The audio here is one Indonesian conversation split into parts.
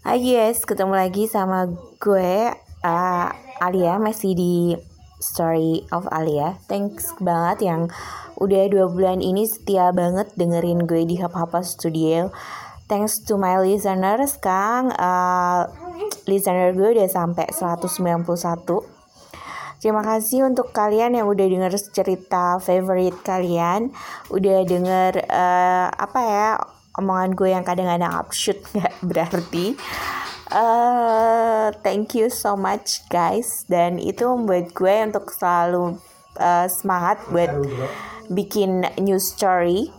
Hai guys, ketemu lagi sama gue uh, Alia masih di Story of Alia. Thanks banget yang udah dua bulan ini setia banget dengerin gue di Hap Hapa Studio. Thanks to my listeners, Kang. Uh, listener gue udah sampai 191. Terima kasih untuk kalian yang udah denger cerita favorite kalian, udah denger uh, apa ya omongan gue yang kadang-kadang upshoot nggak berarti. Uh, thank you so much guys. Dan itu membuat gue untuk selalu uh, semangat buat bikin new story.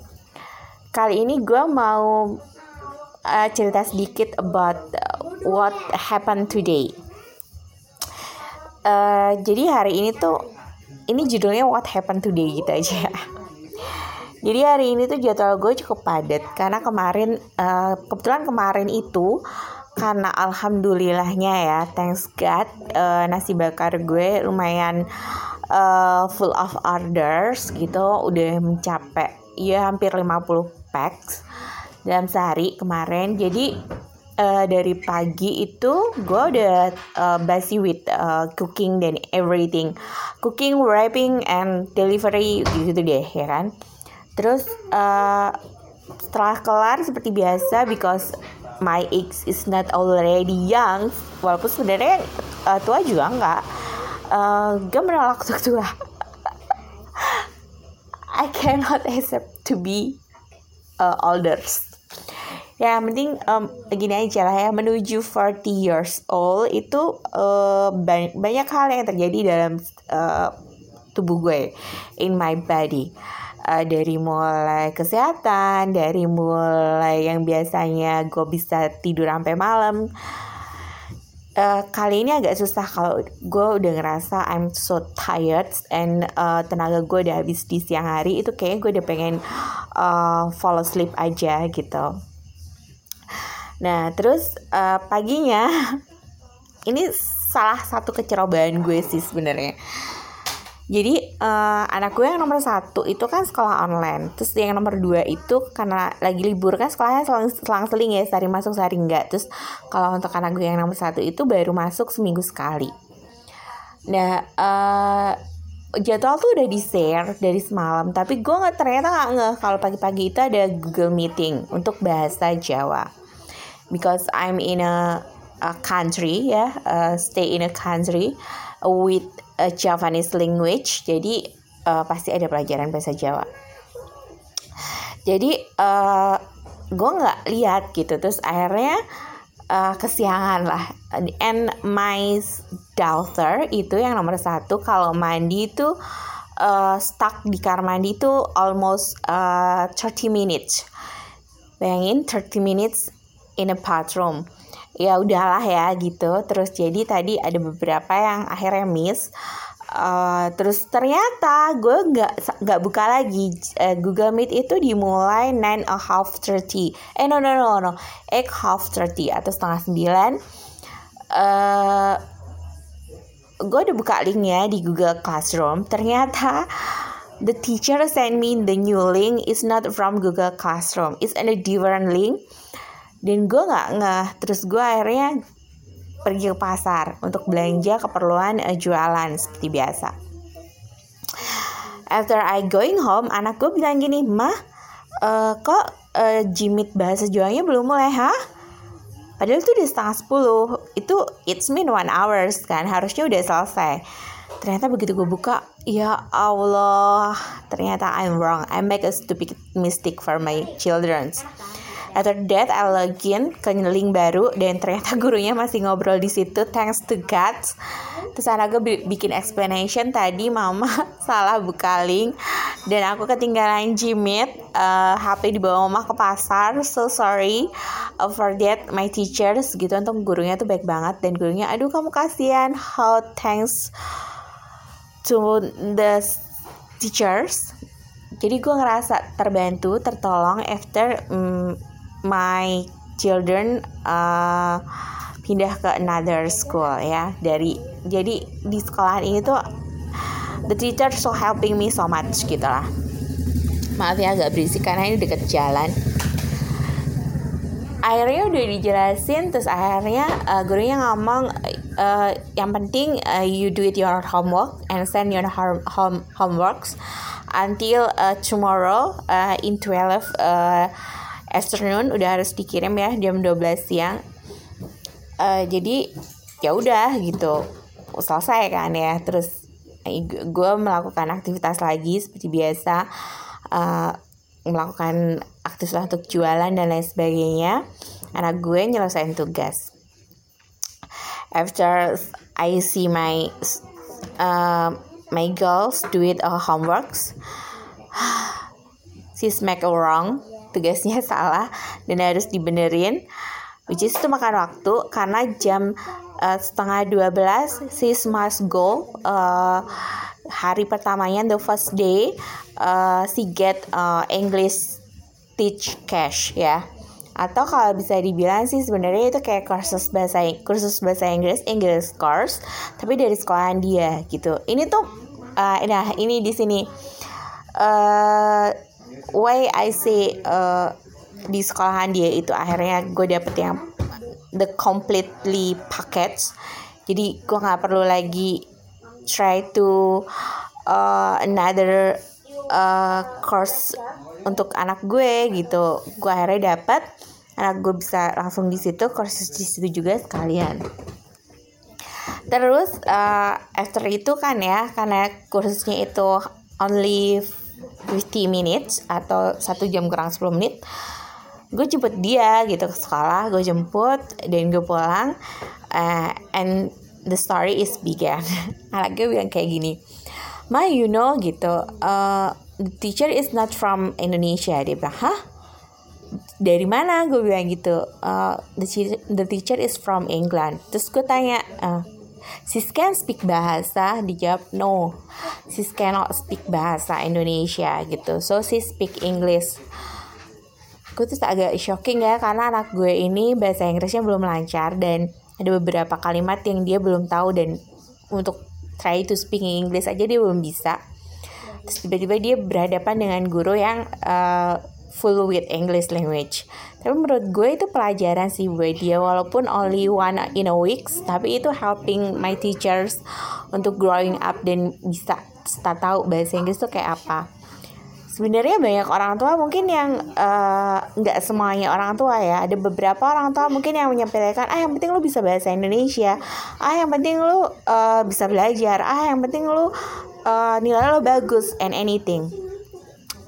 Kali ini gue mau uh, cerita sedikit about what happened today. Uh, jadi hari ini tuh ini judulnya what happened today gitu aja jadi hari ini tuh jadwal gue cukup padat karena kemarin uh, kebetulan kemarin itu karena alhamdulillahnya ya thanks God uh, nasi bakar gue lumayan uh, full of orders gitu udah mencapai ya hampir 50 packs dalam sehari kemarin. Jadi uh, dari pagi itu gue udah uh, busy with uh, cooking dan everything. Cooking wrapping and delivery gitu deh ya kan terus uh, setelah kelar seperti biasa because my age is not already young walaupun sebenarnya uh, tua juga enggak uh, gue menolak untuk tua. I cannot accept to be uh, older. Ya yang penting um, gini aja lah ya menuju 40 years old itu uh, banyak, banyak hal yang terjadi dalam uh, tubuh gue in my body uh, dari mulai kesehatan, dari mulai yang biasanya gue bisa tidur sampai malam. Uh, kali ini agak susah kalau gue udah ngerasa I'm so tired and uh, tenaga gue udah habis di siang hari itu kayaknya gue udah pengen uh, fall asleep aja gitu. Nah terus uh, paginya ini salah satu kecerobohan gue sih sebenarnya jadi uh, anak gue yang nomor satu itu kan sekolah online. Terus yang nomor dua itu karena lagi libur kan sekolahnya selang, seling ya sehari masuk sehari enggak. Terus kalau untuk anak gue yang nomor satu itu baru masuk seminggu sekali. Nah uh, jadwal tuh udah di share dari semalam tapi gue nggak ternyata nggak ngeh kalau pagi-pagi itu ada Google Meeting untuk bahasa Jawa. Because I'm in a, a country ya yeah, uh, stay in a country with a Javanese language jadi uh, pasti ada pelajaran bahasa Jawa. Jadi uh, gue nggak lihat gitu terus akhirnya uh, kesiangan lah. And my daughter itu yang nomor satu kalau mandi itu uh, stuck di kamar mandi itu almost uh, 30 minutes. Bayangin 30 minutes in a bathroom ya udahlah ya gitu. Terus jadi tadi ada beberapa yang akhirnya miss. Uh, terus ternyata gue nggak nggak buka lagi. Uh, Google Meet itu dimulai nine a half thirty. Eh no no no no. Eight half thirty atau setengah sembilan. Uh, gue udah buka linknya di Google Classroom. Ternyata the teacher send me the new link. Is not from Google Classroom. It's a different link dan gue nggak ngeh. Terus gue akhirnya pergi ke pasar untuk belanja keperluan uh, jualan seperti biasa. After I going home anak gue bilang gini mah uh, kok uh, jimit bahasa Jawanya belum mulai ha Padahal itu udah setengah sepuluh. Itu it's mean one hours kan Harusnya udah selesai. Ternyata begitu gue buka Ya Allah Ternyata I'm wrong. I make a stupid mistake for my children's After that, I login ke link baru dan ternyata gurunya masih ngobrol di situ. Thanks to God. Terus gue bikin explanation tadi mama salah buka link dan aku ketinggalan Jimit uh, HP dibawa mama ke pasar. So sorry uh, for that my teachers gitu untuk gurunya tuh baik banget dan gurunya aduh kamu kasihan how thanks to the teachers jadi gue ngerasa terbantu tertolong after um, my children uh, pindah ke another school ya. Dari jadi di sekolah ini tuh the teacher so helping me so much gitu lah. Maaf ya agak berisik karena ini deket jalan. Akhirnya udah dijelasin terus akhirnya uh, gurunya ngomong uh, yang penting uh, you do it your homework and send your home, home homeworks until uh, tomorrow uh, in 12 uh, afternoon udah harus dikirim ya jam 12 siang. Uh, jadi ya udah gitu. Selesai kan ya terus gue melakukan aktivitas lagi seperti biasa. Uh, melakukan aktivitas untuk jualan dan lain sebagainya. Anak gue nyelesain tugas. After I see my uh, my girls do it uh, homeworks she's make a wrong tugasnya salah dan harus dibenerin. Which is itu makan waktu karena jam uh, setengah 12 sis must go uh, hari pertamanya the first day uh, she get uh, English teach cash ya. Atau kalau bisa dibilang sih sebenarnya itu kayak kursus bahasa kursus bahasa Inggris English course tapi dari sekolahan dia gitu. Ini tuh uh, nah ini di sini why I say uh, di sekolahan dia itu akhirnya gue dapet yang the completely package jadi gue nggak perlu lagi try to uh, another uh, course untuk anak gue gitu. Gue akhirnya dapat anak gue bisa langsung di situ course di situ juga sekalian. Terus uh, after itu kan ya karena kursusnya itu only 50 minutes atau satu jam kurang 10 menit gue jemput dia gitu ke sekolah gue jemput dan gue pulang uh, and the story is began. Anak gue bilang kayak gini Ma you know gitu uh, the teacher is not from Indonesia. Dia bilang hah? Dari mana? Gue bilang gitu uh, the, the teacher is from England. Terus gue tanya uh, sis can speak bahasa dijawab no. Sis cannot speak bahasa Indonesia gitu. So sis speak English. Gue tuh agak shocking ya karena anak gue ini bahasa Inggrisnya belum lancar dan ada beberapa kalimat yang dia belum tahu dan untuk try to speak English aja dia belum bisa. Terus tiba-tiba dia berhadapan dengan guru yang uh, full with English language. Tapi menurut gue itu pelajaran sih buat dia walaupun only one in a week tapi itu helping my teachers untuk growing up dan bisa start tahu bahasa Inggris tuh kayak apa. Sebenarnya banyak orang tua mungkin yang eh, nggak uh, semuanya orang tua ya. Ada beberapa orang tua mungkin yang menyampaikan ah yang penting lu bisa bahasa Indonesia. Ah yang penting lu uh, bisa belajar. Ah yang penting lu uh, nilai lo bagus and anything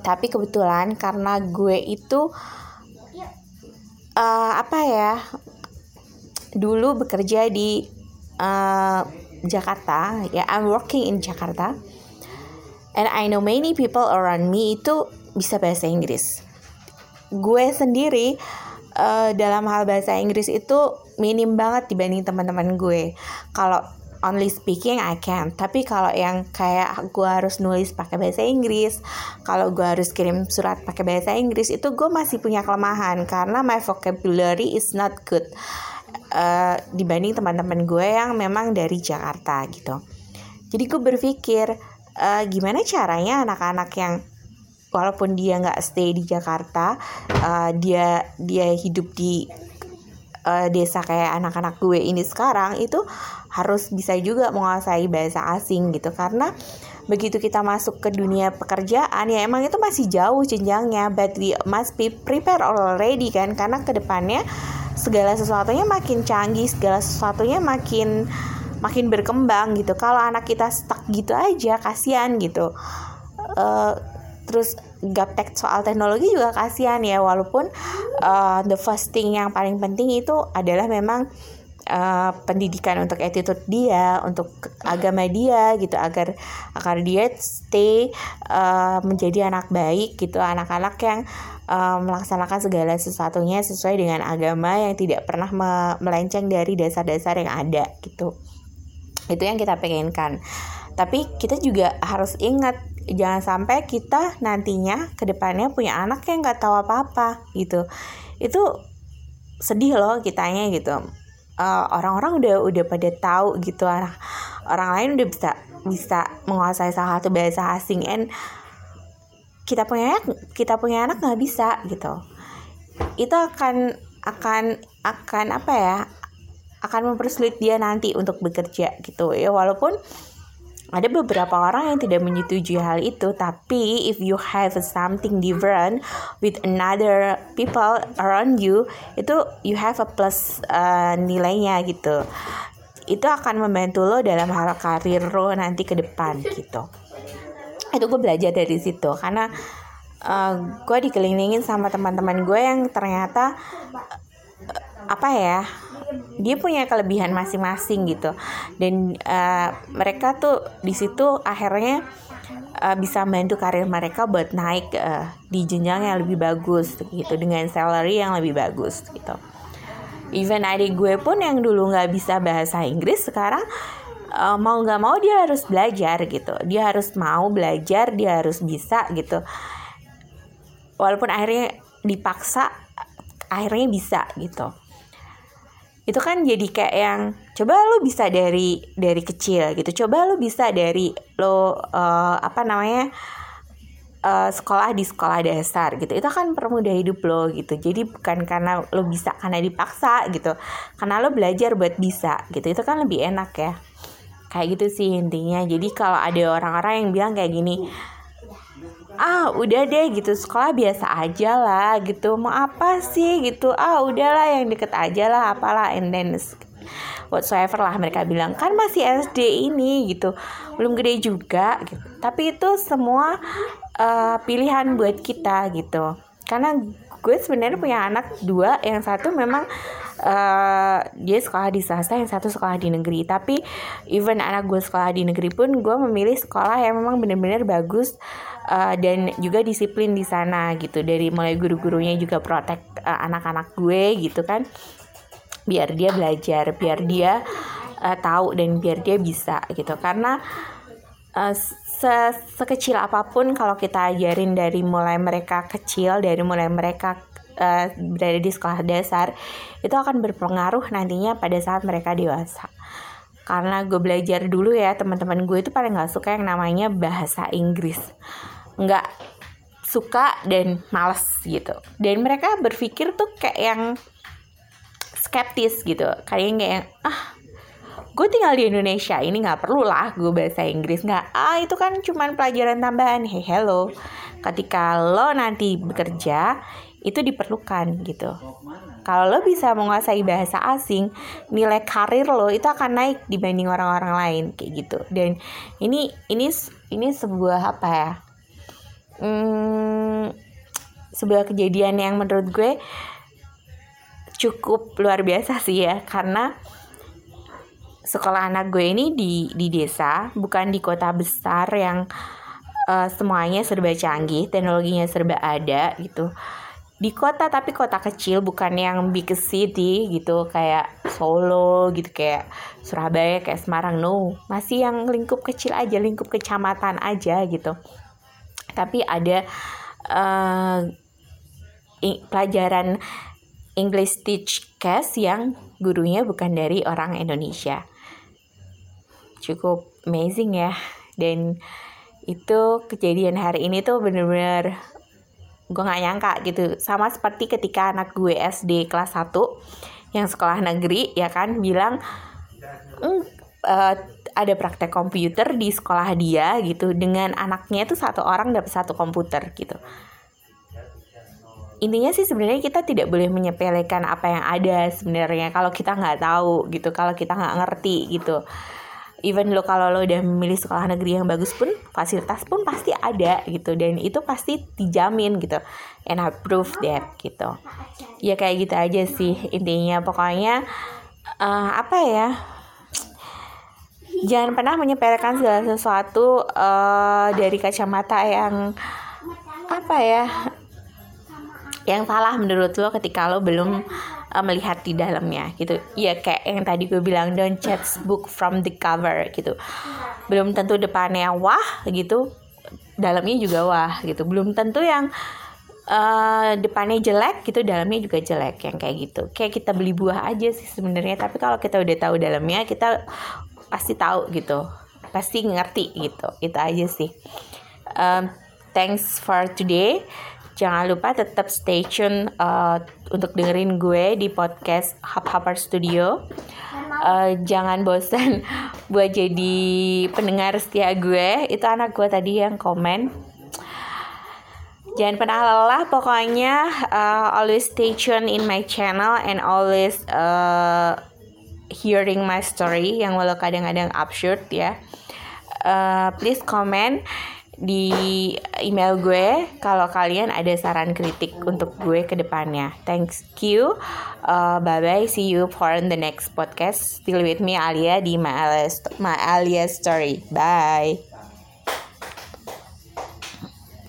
tapi kebetulan karena gue itu uh, apa ya dulu bekerja di uh, Jakarta ya I'm working in Jakarta. And I know many people around me itu bisa bahasa Inggris. Gue sendiri uh, dalam hal bahasa Inggris itu minim banget dibanding teman-teman gue. Kalau only speaking I can. Tapi kalau yang kayak gue harus nulis pakai bahasa Inggris kalau gue harus kirim surat pakai bahasa Inggris itu gue masih punya kelemahan karena my vocabulary is not good uh, dibanding teman-teman gue yang memang dari Jakarta gitu. Jadi gue berpikir uh, gimana caranya anak-anak yang walaupun dia nggak stay di Jakarta uh, dia dia hidup di desa kayak anak-anak gue ini sekarang itu harus bisa juga menguasai bahasa asing gitu. Karena begitu kita masuk ke dunia pekerjaan ya emang itu masih jauh jenjangnya. But we must be prepared already kan karena ke depannya segala sesuatunya makin canggih segala sesuatunya makin makin berkembang gitu. Kalau anak kita stuck gitu aja kasihan gitu. Uh, terus gaptek soal teknologi juga kasihan ya. Walaupun uh, the first thing yang paling penting itu adalah memang uh, pendidikan untuk attitude dia, untuk agama dia gitu agar agar dia stay uh, menjadi anak baik gitu, anak-anak yang uh, melaksanakan segala sesuatunya sesuai dengan agama yang tidak pernah me melenceng dari dasar-dasar yang ada gitu. Itu yang kita pengenkan. Tapi kita juga harus ingat jangan sampai kita nantinya ke depannya punya anak yang nggak tahu apa-apa gitu. Itu sedih loh kitanya gitu uh, orang-orang udah udah pada tahu gitu. Orang orang lain udah bisa bisa menguasai salah satu bahasa asing. And kita punya kita punya anak nggak bisa gitu. Itu akan akan akan apa ya? Akan mempersulit dia nanti untuk bekerja gitu. Ya walaupun ada beberapa orang yang tidak menyetujui hal itu tapi if you have something different with another people around you itu you have a plus uh, nilainya gitu. Itu akan membantu lo dalam hal karir lo nanti ke depan gitu. Itu gue belajar dari situ karena uh, gue dikelilingin sama teman-teman gue yang ternyata uh, apa ya dia punya kelebihan masing-masing gitu. Dan uh, mereka tuh di situ akhirnya uh, bisa membantu karir mereka buat naik uh, di jenjang yang lebih bagus gitu dengan salary yang lebih bagus gitu. Even adik gue pun yang dulu nggak bisa bahasa Inggris sekarang uh, mau nggak mau dia harus belajar gitu. Dia harus mau belajar dia harus bisa gitu. Walaupun akhirnya dipaksa akhirnya bisa gitu itu kan jadi kayak yang coba lo bisa dari dari kecil gitu. Coba lo bisa dari lo uh, apa namanya uh, sekolah di sekolah dasar gitu. Itu kan permudah hidup lo gitu. Jadi bukan karena lo bisa karena dipaksa gitu. Karena lo belajar buat bisa gitu. Itu kan lebih enak ya. Kayak gitu sih intinya. Jadi kalau ada orang-orang yang bilang kayak gini ah udah deh gitu sekolah biasa aja lah gitu. Mau apa sih gitu? Ah udahlah yang deket aja lah apalah. And then whatsoever lah mereka bilang. Kan masih SD ini gitu. Belum gede juga gitu. Tapi itu semua uh, pilihan buat kita gitu. Karena gue sebenarnya punya anak dua. Yang satu memang uh, dia sekolah di swasta yang satu sekolah di negeri. Tapi even anak gue sekolah di negeri pun gue memilih sekolah yang memang benar-benar bagus uh, dan juga disiplin di sana gitu. Dari mulai guru-gurunya juga protek uh, anak-anak gue gitu kan. Biar dia belajar biar dia uh, tahu dan biar dia bisa gitu. Karena uh, se sekecil apa pun kalau kita ajarin dari mulai mereka kecil dari mulai mereka uh, berada di sekolah dasar itu akan berpengaruh nantinya pada saat mereka dewasa. Karena gue belajar dulu ya teman-teman gue itu paling nggak suka yang namanya bahasa Inggris nggak suka dan males gitu. Dan mereka berpikir tuh kayak yang skeptis gitu. Kayak kayak ah gue tinggal di Indonesia ini nggak perlu lah gue bahasa Inggris. Nggak ah itu kan cuman pelajaran tambahan. Hey hello. Ketika lo nanti bekerja itu diperlukan gitu. Kalau lo bisa menguasai bahasa asing nilai karir lo itu akan naik dibanding orang-orang lain kayak gitu. Dan ini ini ini sebuah apa ya hmm, sebuah kejadian yang menurut gue cukup luar biasa sih ya karena sekolah anak gue ini di di desa bukan di kota besar yang uh, semuanya serba canggih teknologinya serba ada gitu. Di kota tapi kota kecil bukan yang big city gitu kayak Solo gitu kayak Surabaya kayak Semarang no. Masih yang lingkup kecil aja lingkup kecamatan aja gitu tapi ada uh, pelajaran English Teach Cast yang gurunya bukan dari orang Indonesia. Cukup amazing ya. Dan itu kejadian hari ini tuh bener-bener gue gak nyangka gitu. Sama seperti ketika anak gue SD kelas 1 yang sekolah negeri ya kan bilang mm, uh, ada praktek komputer di sekolah dia gitu. Dengan anaknya itu satu orang dapat satu komputer gitu. Intinya sih sebenarnya kita tidak boleh menyepelekan apa yang ada sebenarnya. Kalau kita nggak tahu gitu kalau kita nggak ngerti gitu. Even lo kalau lo udah memilih sekolah negeri yang bagus pun fasilitas pun pasti ada gitu. Dan itu pasti dijamin gitu. And I prove that gitu. Ya kayak gitu aja sih intinya. Pokoknya uh, apa ya jangan pernah menyepelekan segala sesuatu uh, dari kacamata yang apa ya yang salah menurut lo ketika lo belum uh, melihat di dalamnya gitu. Ya kayak yang tadi gue bilang don't judge book from the cover gitu. Belum tentu depannya wah gitu. Dalamnya juga wah gitu. Belum tentu yang uh, depannya jelek gitu. Dalamnya juga jelek yang kayak gitu. Kayak kita beli buah aja sih sebenarnya. Tapi kalau kita udah tahu dalamnya kita pasti tahu gitu pasti ngerti gitu itu aja sih um, thanks for today Jangan lupa tetap stay tune uh, untuk dengerin gue di podcast Hub Hopper Studio. Uh, jangan bosan buat jadi pendengar setia gue. Itu anak gue tadi yang komen. Jangan pernah lelah, pokoknya uh, always stay tune in my channel and always uh, hearing my story yang walau kadang-kadang absurd ya. Uh, please comment di email gue kalau kalian ada saran kritik untuk gue ke depannya. Thank you. Uh, bye bye. See you for the next podcast. Still with me Alia di My Alia, My Alia Story. Bye.